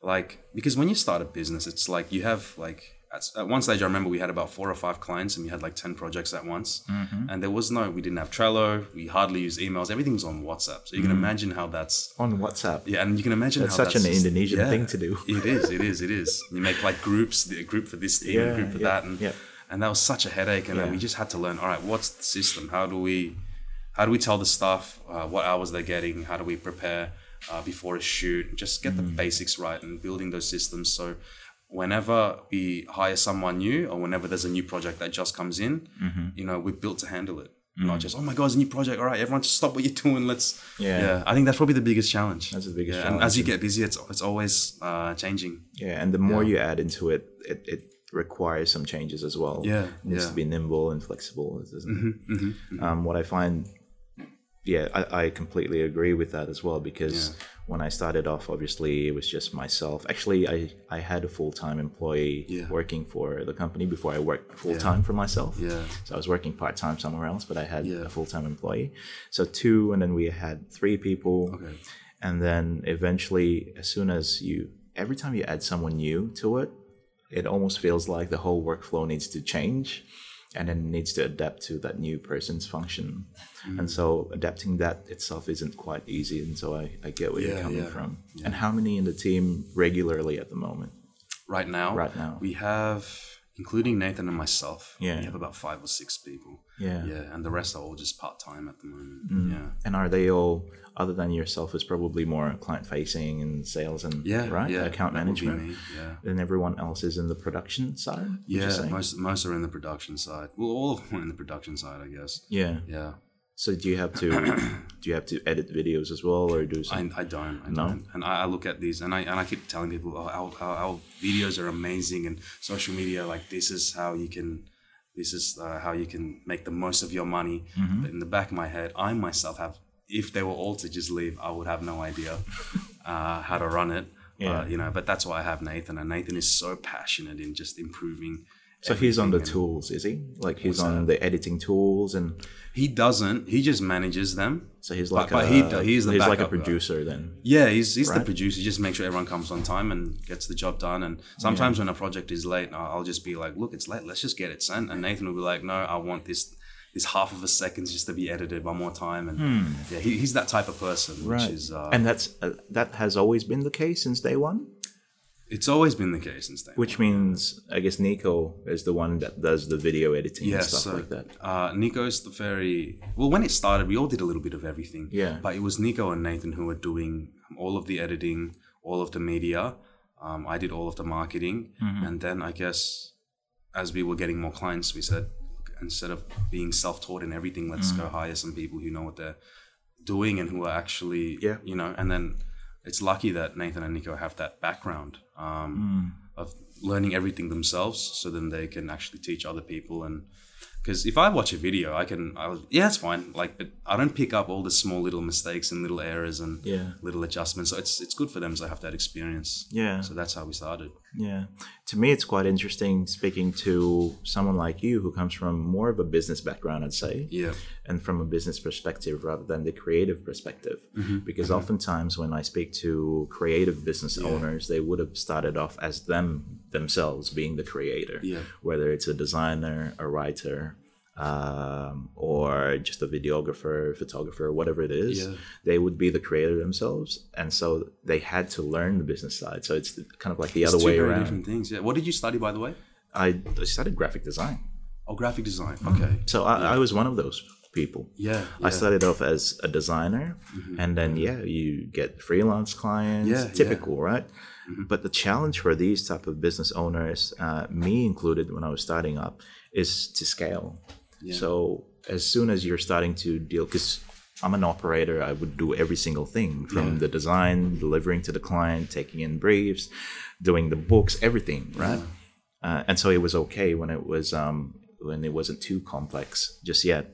like because when you start a business it's like you have like at, at one stage i remember we had about four or five clients and we had like 10 projects at once Mm-hmm. and there was no we didn't have trello we hardly use emails everything was on whatsapp so you can imagine how that's on WhatsApp. yeah and you can imagine Mm. That's such an just- Indonesian yeah, thing to do. it is it is it is you make like groups a group for this team Yeah, a group for yeah, that and yeah. and that was such a headache and then we just had to learn all right what's the system how do we how do we tell the staff uh, what hours they're getting how do we prepare uh, before a shoot just get the Mm. basics right and building those systems so whenever we hire someone new or whenever there's a new project that just comes in Mm-hmm. you know we're built to handle it Mm. not just oh my god it's a new project all right everyone just stop what you're doing let's Yeah. i think that's probably the biggest challenge That's the biggest Yeah, and as you get busy it's, it's always uh, changing Yeah, and the more you add into it, it, it requires some changes as well. Yeah, it needs yeah. to be nimble and flexible. Doesn't it? Mm-hmm, Um, what I find, yeah, I, I completely agree with that as well because when I started off, obviously it was just myself. Actually, I I had a full time employee Yeah. working for the company before I worked full time for myself. Yeah. So I was working part time somewhere else, but I had Yeah. a full time employee. So two, and then we had three people. Okay. And then eventually, as soon as you every time you add someone new to it, it almost feels like the whole workflow needs to change and then needs to adapt to that new person's function. Mm. And so adapting that itself isn't quite easy. And so I, I get where you're coming yeah, from. And how many in the team regularly at the moment? Right now, Right now. we have, including Nathan and myself, Yeah. we have about five or six people. Yeah. Yeah, and the rest are all just part time at the moment. Mm. Yeah. And are they all, other than yourself, is probably more client facing and sales and Yeah, right yeah, account that would be management? me, yeah. And everyone else is in the production side. Yeah, most most are in the production side. Well, all of them are in the production side, I guess. Yeah. Yeah, So do you have to do you have to edit videos as well, or do I. I don't. I No? don't. And I, I look at these, and I and I keep telling people, oh, our, our, our videos are amazing, and social media, like this is how you can, this is uh, how you can make the most of your money. Mm-hmm. But in the back of my head, I myself have, if they were all to just leave, I would have no idea uh, how to run it. Yeah. Uh, you know, but that's why I have Nathan, and Nathan is so passionate in just improving. so he's on the tools, is he? Like he's on the editing tools, and He doesn't. He just manages them. so he's like but a he do- he's the like a producer then. Yeah, he's, he's the producer. He just makes sure everyone comes on time and gets the job done. And sometimes when a project is late, I'll I'll just be like, "Look, it's late. Let's just get it sent." And Nathan will be like, "No, I want this this half of a second just to be edited one more time." And yeah, he, he's that type of person, which Hmm. Right. is uh, and that's uh, that has always been the case since day one. it's always been the case since then. Which means, I guess Nico is the one that does the video editing and stuff so, like that. Uh, Nico's the very well. When it started, we all did a little bit of everything. Yeah. but it was Nico and Nathan who were doing all of the editing, all of the media. Um, I did all of the marketing, Mm-hmm. and then I guess as we were getting more clients, we said instead of being self-taught in everything, let's Mm. go hire some people who know what they're doing and who are actually, Yeah. you know. And then it's lucky that Nathan and Nico have that background um, Mm. of learning everything themselves, so then they can actually teach other people and because if I watch a video, I can, I was, yeah, it's fine. Like, but I don't pick up all the small little mistakes and little errors and Yeah. little adjustments. So it's it's good for them to have that experience. Yeah. So that's how we started. Yeah. To me, it's quite interesting speaking to someone like you who comes from more of a business background, I'd say. Yeah. and from a business perspective rather than the creative perspective. Mm-hmm. Because mm-hmm. oftentimes when I speak to creative business owners, they would have started off as them themselves being the creator, Yeah. whether it's a designer, a writer, um, or just a videographer, photographer, whatever it is. Yeah. They would be the creator themselves, and so they had to learn the business side. So it's kind of like the It's other two way very around. different things. Yeah. What did you study, by the way? I I studied graphic design, Oh, graphic design. Okay. so I, I was one of those people. Yeah. I yeah. Mm-hmm. started off as a designer, and then yeah, you get freelance clients, Yeah, yeah. typical, right? Mm-hmm. But the challenge for these type of business owners, uh, me included, when I was starting up, is to scale. So as soon as you're starting to deal, because I'm an operator, I would do every single thing from the design, delivering to the client, taking in briefs, doing the books, everything, right? Uh, and so it was okay when it was um, when it wasn't too complex just yet.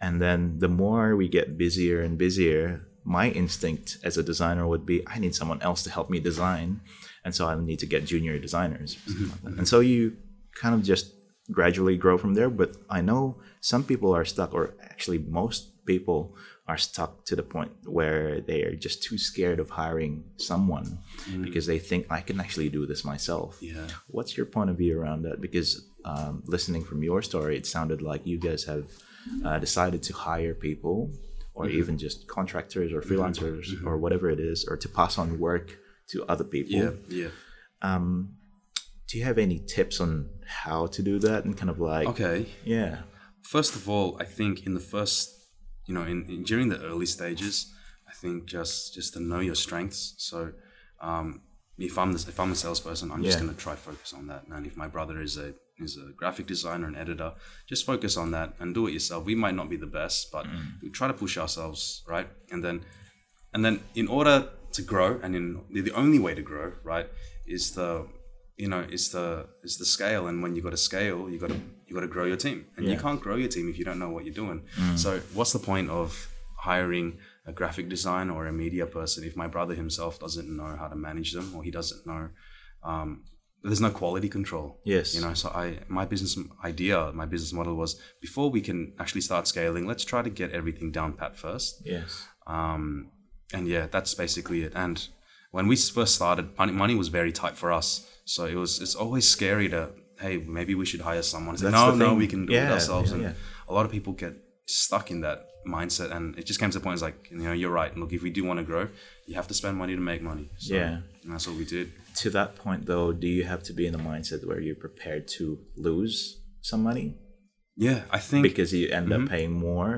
And then the more we get busier and busier, my instinct as a designer would be I need someone else to help me design, and so I need to get junior designers. like. And so you kind of just gradually grow from there. But I know some people are stuck, or actually most people are stuck to the point where they are just too scared of hiring someone because they think I can actually do this myself. Yeah. What's your point of view around that? Because um, listening from your story, it sounded like you guys have uh, decided to hire people, or Mm-hmm. even just contractors or freelancers or whatever it is, or to pass on work to other people. Yeah. Yeah. Do you have any tips on how to do that and kind of like, Okay. yeah, First of all, I think in the first, you know, in, in during the early stages, I think just just to know your strengths. So, um, if I'm the, if I'm a salesperson, I'm just gonna try focus on that. And if my brother is a is a graphic designer and editor, just focus on that and do it yourself. We might not be the best, but we try to push ourselves, right? And then and then in order to grow and in the, the only way to grow right is the you know is the is the scale. And when you've got to scale you got to you got to grow your team. And you can't grow your team if you don't know what you're doing. So what's the point of hiring a graphic designer or a media person if my brother himself doesn't know how to manage them or he doesn't know um, there's no quality control Yes. you know? So i my business idea my business model was before we can actually start scaling let's try to get everything down pat first. Yes, um, and yeah, that's basically it. And when we first started, money, money was very tight for us. So it was it's always scary to hey maybe we should hire someone. Like, no, no, we can do Yeah, it ourselves. yeah, and yeah. a lot of people get stuck in that mindset, and it just came to the point. It's like you know you're right. Look, if we do want to grow, you have to spend money to make money. So, Yeah. and that's what we did. To that point, though, do you have to be in a mindset where you're prepared to lose some money Yeah, I think because you end Mm-hmm. up paying more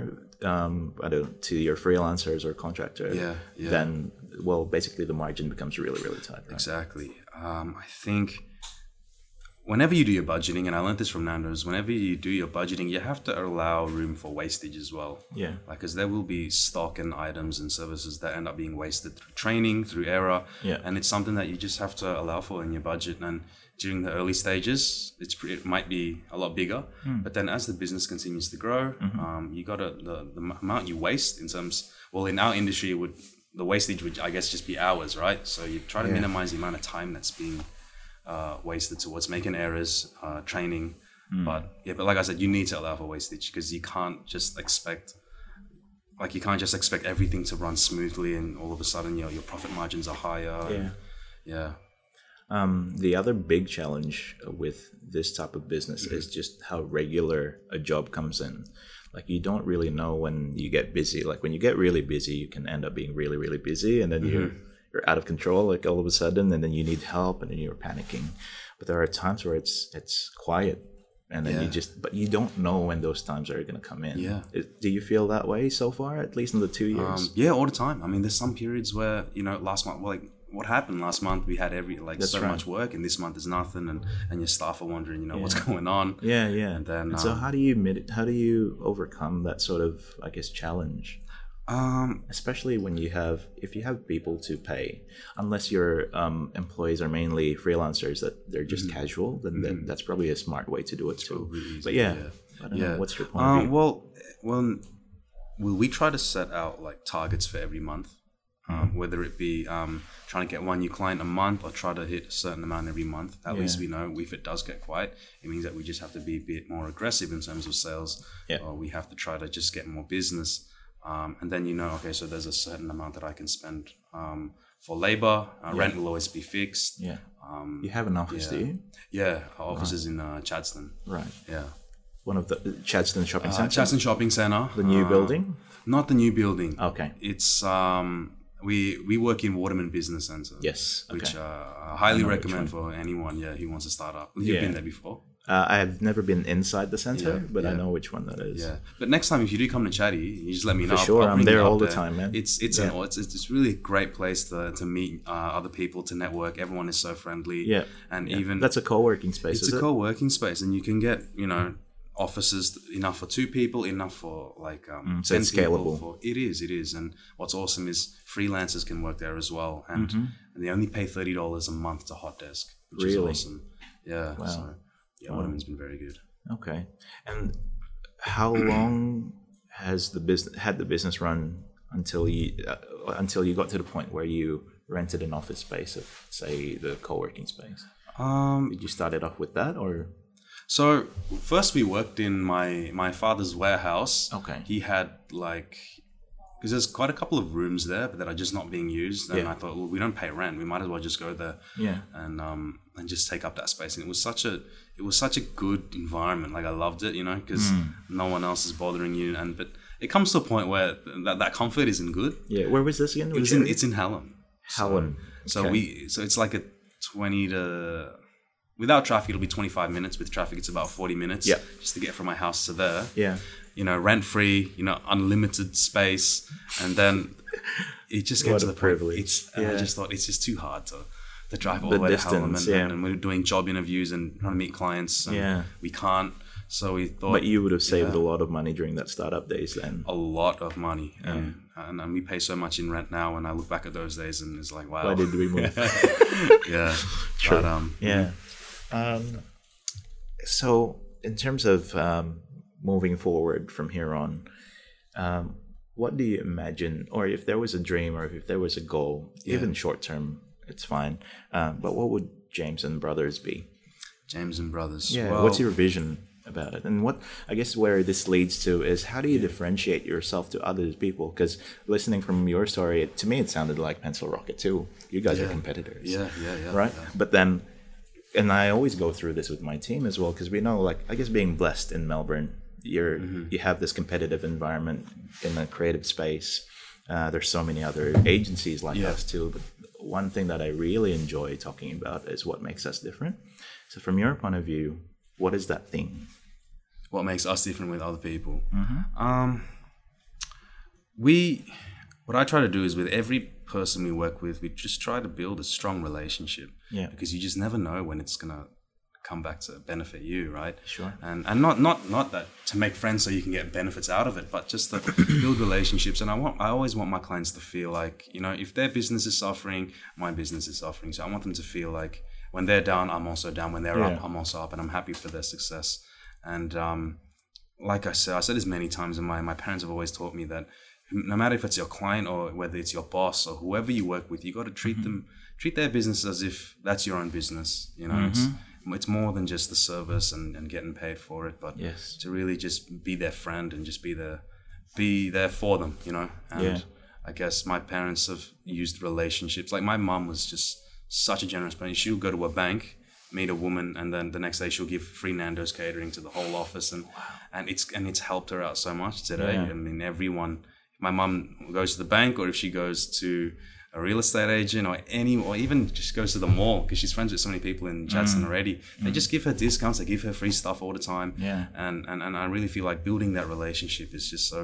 um, I don't, to your freelancers or contractor? Yeah, yeah. Then, well, basically the margin becomes really, really tight. Right? Exactly. Um, I think whenever you do your budgeting, and I learned this from Nando's, whenever you do your budgeting, you have to allow room for wastage as well. Yeah. Like, because there will be stock and items and services that end up being wasted through training, through error. Yeah. And it's something that you just have to allow for in your budget. And during the early stages, it's it might be a lot bigger. Hmm. But then as the business continues to grow, Mm-hmm. um, you got to, the, the amount you waste in terms, well, in our industry, it would, the wastage would, I guess, just be hours, right? So you try to Yeah. minimize the amount of time that's being uh, wasted towards making errors, uh, training. Hmm. But yeah, but like I said, you need to allow for wastage because you can't just expect, like you can't just expect everything to run smoothly and all of a sudden your your profit margins are higher. Yeah. yeah, Um, the other big challenge with this type of business is Mm-hmm. just how regular a job comes in. Like you don't really know when you get busy. Like when you get really busy, you can end up being really, really busy, and then you're Mm-hmm. you're out of control. Like all of a sudden, and then you need help, and then you're panicking. But there are times where it's it's quiet, and then you just but you don't know when those times are going to come in. Yeah. Do you feel that way so far? At least in the two years. um, yeah, all the time. I mean, there's some periods where you know last month, well, like what happened last month, we had every like That's so right. much work, and this month is nothing, and and your staff are wondering, you know, what's going on. yeah, yeah. and then, so um, how do you mit- how do you overcome that sort of I guess challenge? Um, especially when you have if you have people to pay unless your um, employees are mainly freelancers that they're just casual then that, that's probably a smart way to do it too Mm-hmm. easy, but yeah, yeah. I don't yeah. know, what's your point Um, well, well, well, we try to set out like targets for every month, Mm-hmm. Um, whether it be um, trying to get one new client a month or try to hit a certain amount every month. At least we know if it does get quiet, it means that we just have to be a bit more aggressive in terms of sales, Yeah. or we have to try to just get more business. Um, and then you know, okay, so there's a certain amount that I can spend um, for labor. Uh, Rent will always be fixed. yeah Um, you have an office do yeah. you yeah, our office is in uh, Chadstone. right Yeah. one of the Chadstone shopping Uh, center Chadstone Shopping Center. the new Uh, building Not the new building. okay It's um we we work in Waterman Business Center. yes okay Which uh, I highly I recommend for anyone yeah who wants to start up. You've Yeah. been there before. uh, I've never been inside the center Yeah, but I know which one that is Yeah. But next time if you do come to Chaddy, you just let me know. I'll- sure, I'll I'm there all the time, man. It's it's Yeah. an it's, it's really a great place to, to meet uh, other people, to network. Everyone is so friendly. yeah And yeah. even that's a co-working space it's a it? co-working space and you can get you know offices enough for two people enough for like um Mm, so it's scalable. For, it is, it is. and what's awesome is freelancers can work there as well and, Mm-hmm. and they only pay $30 a month to hot desk which is awesome yeah Wow. so yeah Waterman's been very good Okay. And how long has the business had the business run until you uh, until you got to the point where you rented an office space of say the co-working space? um Did you start it off with that or So first we worked in my my father's warehouse. Okay. He had like because there's quite a couple of rooms there, but that are just not being used. And Yeah. I thought, well, we don't pay rent. We might as well just go there yeah. and um and just take up that space. And it was such a it was such a good environment. Like I loved it, you know, because Hmm. no one else is bothering you. And but it comes to a point where that, that comfort isn't good. Yeah. Where was this again? It was in, it's in Hallam. Hallam. So Okay. we so it's like a twenty to without traffic it'll be twenty five minutes. With traffic it's about forty minutes. Yeah. Just to get from my house to there. Yeah. You know, rent free, you know, unlimited space. And then it just gets to the privilege. point. It's and I just thought it's just too hard to to drive all The the, way to Hallam and, yeah. and, we're doing job interviews and trying to meet clients. And Yeah. We can't. So we thought But you would have saved Yeah. a lot of money during that startup days then. a lot of money. And, and and we pay so much in rent now and I look back at those days and it's like wow. Why did we move? yeah. True. But um Yeah. Um, so, in terms of um, moving forward from here on, um, what do you imagine, or if there was a dream, or if there was a goal, even short term, it's fine. Um, but what would James and Brothers be? James and Brothers. Yeah. Well, What's your vision about it. And what I guess where this leads to is how do you differentiate yourself to other people? Because listening from your story, it, to me, it sounded like Pencil Rocket too. You guys are competitors, Yeah, yeah, yeah. right? yeah. But then, and I always go through this with my team as well because we know, like, I guess being blessed in Melbourne, you're Mm-hmm. you have this competitive environment in a creative space. Uh, there's so many other agencies like Yeah. us too. But one thing that I really enjoy talking about is what makes us different. So, from your point of view, what is that thing? what makes us different with other people. Um, we, what I try to do is with every person we work with, we just try to build a strong relationship. Yeah. Because you just never know when it's gonna come back to benefit you, right? Sure. And and not not not that to make friends so you can get benefits out of it, but just to build relationships. And I want I always want my clients to feel like you know if their business is suffering, my business is suffering. So I want them to feel like when they're down, I'm also down. When they're Yeah. up, I'm also up, and I'm happy for their success. And um, like I said, I said this many times, and my, my parents have always taught me that no matter if it's your client or whether it's your boss or whoever you work with, you got to treat Mm-hmm. them, treat their business as if that's your own business. You know, it's Mm-hmm. it's more than just the service and, and getting paid for it, but Yes. to really just be their friend and just be there, be there for them. You know, and Yeah. I guess my parents have used relationships. Like my mom was just such a generous person. She'll go to a bank, meet a woman, and then the next day she'll give free Nando's catering to the whole office, and and it's and it's helped her out so much today. Yeah. I mean, everyone. My mom goes to the bank, or if she goes to a real estate agent, or any, or even just goes to the mall because she's friends with so many people in Mm. Already. They just give her discounts. They give her free stuff all the time. Yeah. And and and I really feel like building that relationship is just so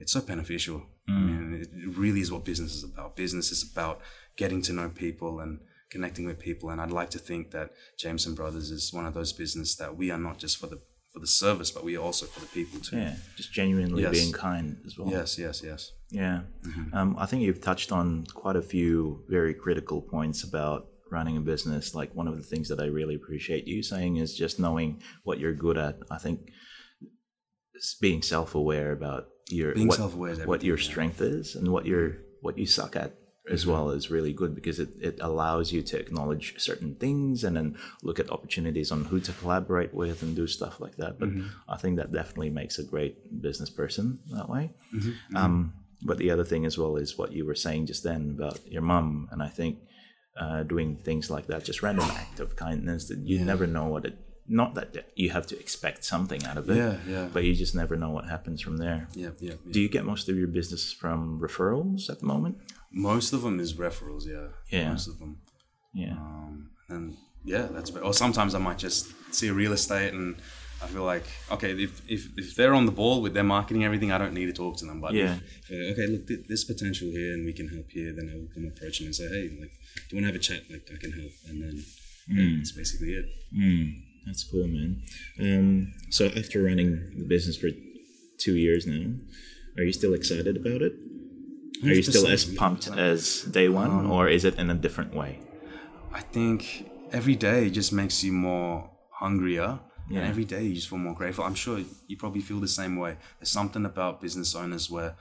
it's so beneficial. I Mm. mean, it it really is what business is about. Business is about getting to know people and connecting with people. And I'd like to think that Jameson Brothers is one of those business that we are not just for the for the service, but we are also for the people too. Yeah, just genuinely Yes. being kind as well. Yes, yes, yes. Yeah. Mm-hmm. Um, I think you've touched on quite a few very critical points about running a business. Like one of the things that I really appreciate you saying is just knowing what you're good at. I think being self-aware about your Being what, self-aware what your yeah. strength is and what your what you suck at as Mm-hmm. well is really good because it, it allows you to acknowledge certain things and then look at opportunities on who to collaborate with and do stuff like that. But Mm-hmm. I think that definitely makes a great business person that way. Mm-hmm. Um, but the other thing as well is what you were saying just then about your mum, and I think uh, doing things like that, just random act of kindness that you never know what it. Not that you have to expect something out of it, Yeah, yeah. but you just never know what happens from there. Yeah, yeah. yeah. Do you get most of your business from referrals at the moment? Most of them is referrals. Yeah. Yeah. Most of them. Yeah, Um, and yeah, that's or sometimes I might just see a real estate and I feel like okay, if, if, if they're on the ball with their marketing everything, I don't need to talk to them. But Yeah. if, if okay, look, th- there's potential here and we can help here, then I will come approach them and say, hey, like, do you want to have a chat? Like, I can help, and then yeah, that's basically it. Mm, that's cool, man. Um, so after running the business for two years now, are you still excited about it? Are you still as 100%. pumped as day one, um, or is it in a different way? I think every day just makes you more hungrier. Yeah. And every day you just feel more grateful. I'm sure you probably feel the same way. There's something about business owners where,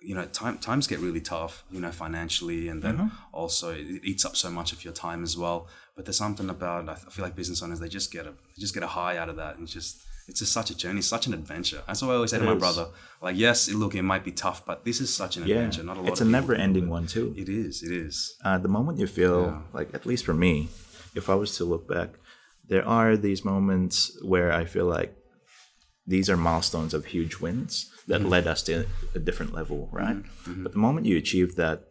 you know, time, times get really tough, you know, financially, and then mm-hmm. also it eats up so much of your time as well. But there's something about I feel like business owners they just get a they just get a high out of that, and just it's just such a journey, such an adventure. That's what I always say to my is. brother. Like, yes, look, it might be tough, but this is such an Yeah, adventure. Not a lot. it's a never-ending it. one too. It is. It is. Uh, the moment you feel Yeah. like, at least for me, if I was to look back, there are these moments where I feel like these are milestones of huge wins that Mm-hmm. led us to a different level, right? But the moment you achieve that,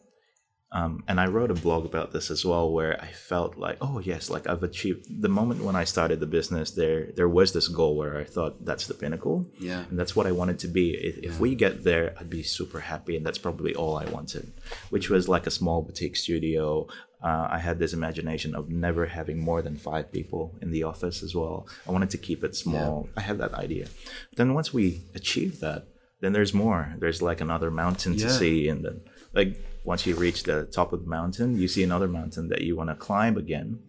um, and I wrote a blog about this as well, where I felt like, oh yes, like I've achieved. The moment when I started the business, there there was this goal where I thought that's the pinnacle, Yeah. and that's what I wanted to be. If, if we get there, I'd be super happy, and that's probably all I wanted, which was like a small boutique studio. Uh, I had this imagination of never having more than five people in the office as well. I wanted to keep it small. I had that idea. But then once we achieved that, then there's more. There's like another mountain to see, and then like once you reach the top of the mountain, you see another mountain that you want to climb again.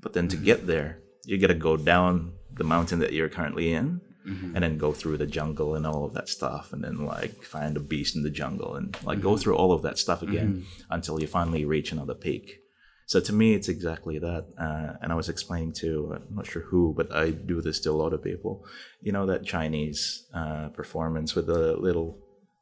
But then to Mm-hmm. get there, you got to go down the mountain that you're currently in, Mm-hmm. and then go through the jungle and all of that stuff, and then like find a beast in the jungle and like Mm-hmm. go through all of that stuff again until you finally reach another peak. So to me, it's exactly that. Uh, and I was explaining to, I'm not sure who, but I do this to a lot of people. You know, that Chinese uh, performance with the little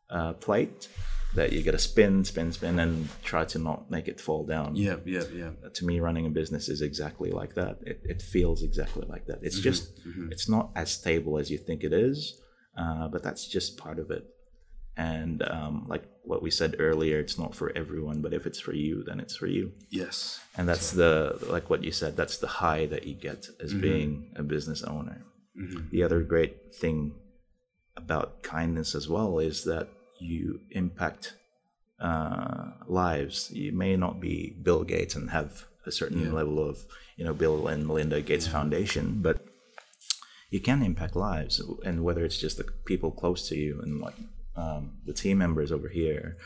uh, plate that you got to spin, spin, spin, and try to not make it fall down. Yeah, yeah, yeah. Uh, to me, running a business is exactly like that. It, it feels exactly like that. It's mm-hmm, just, mm-hmm. it's not as stable as you think it is, uh, but that's just part of it. And um, like what we said earlier, it's not for everyone, but if it's for you, then it's for you. Yes. And that's the like what you said. That's the high that you get as mm-hmm. being a business owner. The other great thing about kindness as well is that you impact uh, lives. You may not be Bill Gates and have a certain level of you know Bill and Melinda Gates Foundation, but you can impact lives, and whether it's just the people close to you and like um, the team members over here,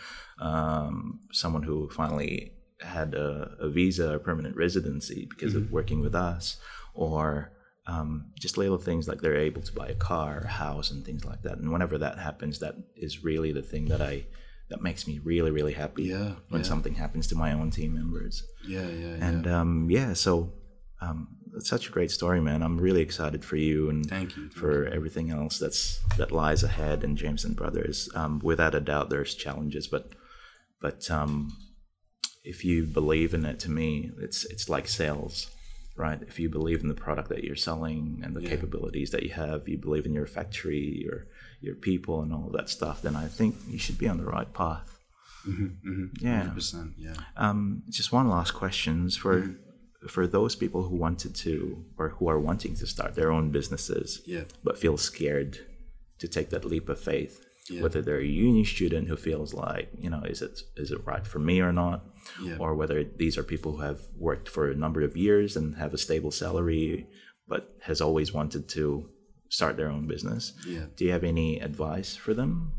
um, someone who finally had a, a visa or permanent residency because of working with us, or um, just little things like they're able to buy a car, a house, and things like that. And whenever that happens, that is really the thing that I that makes me really really happy Yeah, when yeah. something happens to my own team members. Yeah, yeah, yeah. And um, yeah, so um, it's such a great story, man. I'm really excited for you and Thank you. for everything else that's that lies ahead in Jameson Brothers. Um, without a doubt, there's challenges, but but um, if you believe in it, to me, it's it's like sales, right? If you believe in the product that you're selling and the capabilities that you have, you believe in your factory, your your people, and all of that stuff, then I think you should be on the right path. Yeah. 100%. Yeah. Um, just one last questions for for those people who wanted to or who are wanting to start their own businesses, Yeah. but feel scared to take that leap of faith. Yeah. Whether they're a uni student who feels like, you know, is it is it right for me or not, Yeah. or whether these are people who have worked for a number of years and have a stable salary, but has always wanted to start their own business. Yeah. Do you have any advice for them?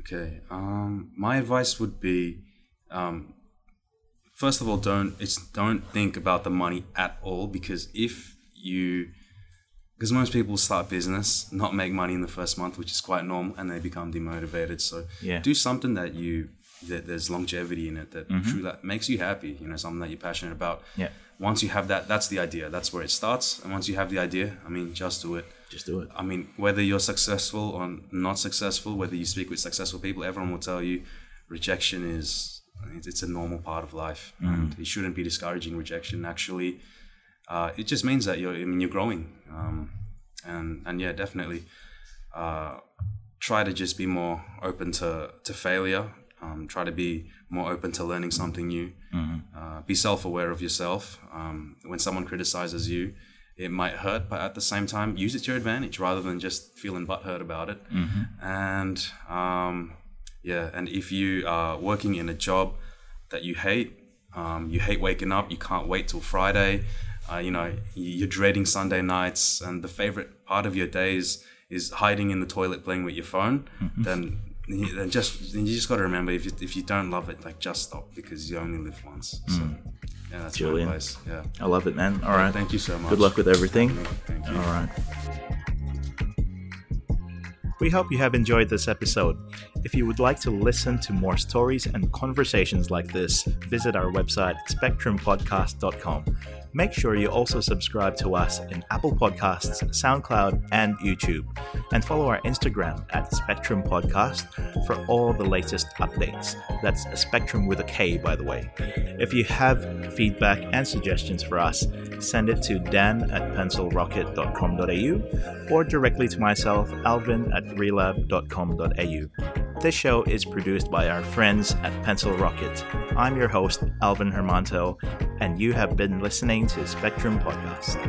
Okay. Um, my advice would be, um, first of all, don't it's don't think about the money at all because if you, because most people start business, not make money in the first month, which is quite normal, and they become demotivated. So Yeah. do something that you that there's longevity in it that truly that makes you happy. You know, something that you're passionate about. Yeah. Once you have that, that's the idea. That's where it starts. And once you have the idea, I mean, just do it. Just do it. I mean, whether you're successful or not successful, whether you speak with successful people, everyone will tell you rejection is it's it's a normal part of life, and it shouldn't be discouraging rejection. Actually, uh, it just means that you're I mean you're growing, um, and and yeah, definitely uh, try to just be more open to to failure. Um, try to be more open to learning something new. Uh, be self-aware of yourself. Um, when someone criticizes you, it might hurt, but at the same time, use it to your advantage rather than just feeling butthurt about it. And um, yeah, and if you are working in a job that you hate, um, you hate waking up, you can't wait till Friday. Uh, you know, you're dreading Sunday nights, and the favorite part of your days is hiding in the toilet playing with your phone. Then, then just then you just got to remember if you, if you don't love it, like just stop because you only live once. So mm. yeah, that's Julian. my advice. Yeah. I love it, man. All right. Thank you so much. Good luck with everything. Thank you. All right. We hope you have enjoyed this episode. If you would like to listen to more stories and conversations like this, visit our website, spektrumpodcast.com. Make sure you also subscribe to us in Apple Podcasts, SoundCloud, and YouTube. And follow our Instagram at Spektrum Podcast for all the latest updates. That's Spektrum with a K, by the way. If you have feedback and suggestions for us, send it to dan at pencilrocket.com.au or directly to myself, alvin at relab.com.au. This show is produced by our friends at Pencil Rocket. I'm your host, Alvin Hermanto, and you have been listening listening to Spektrum Podcast.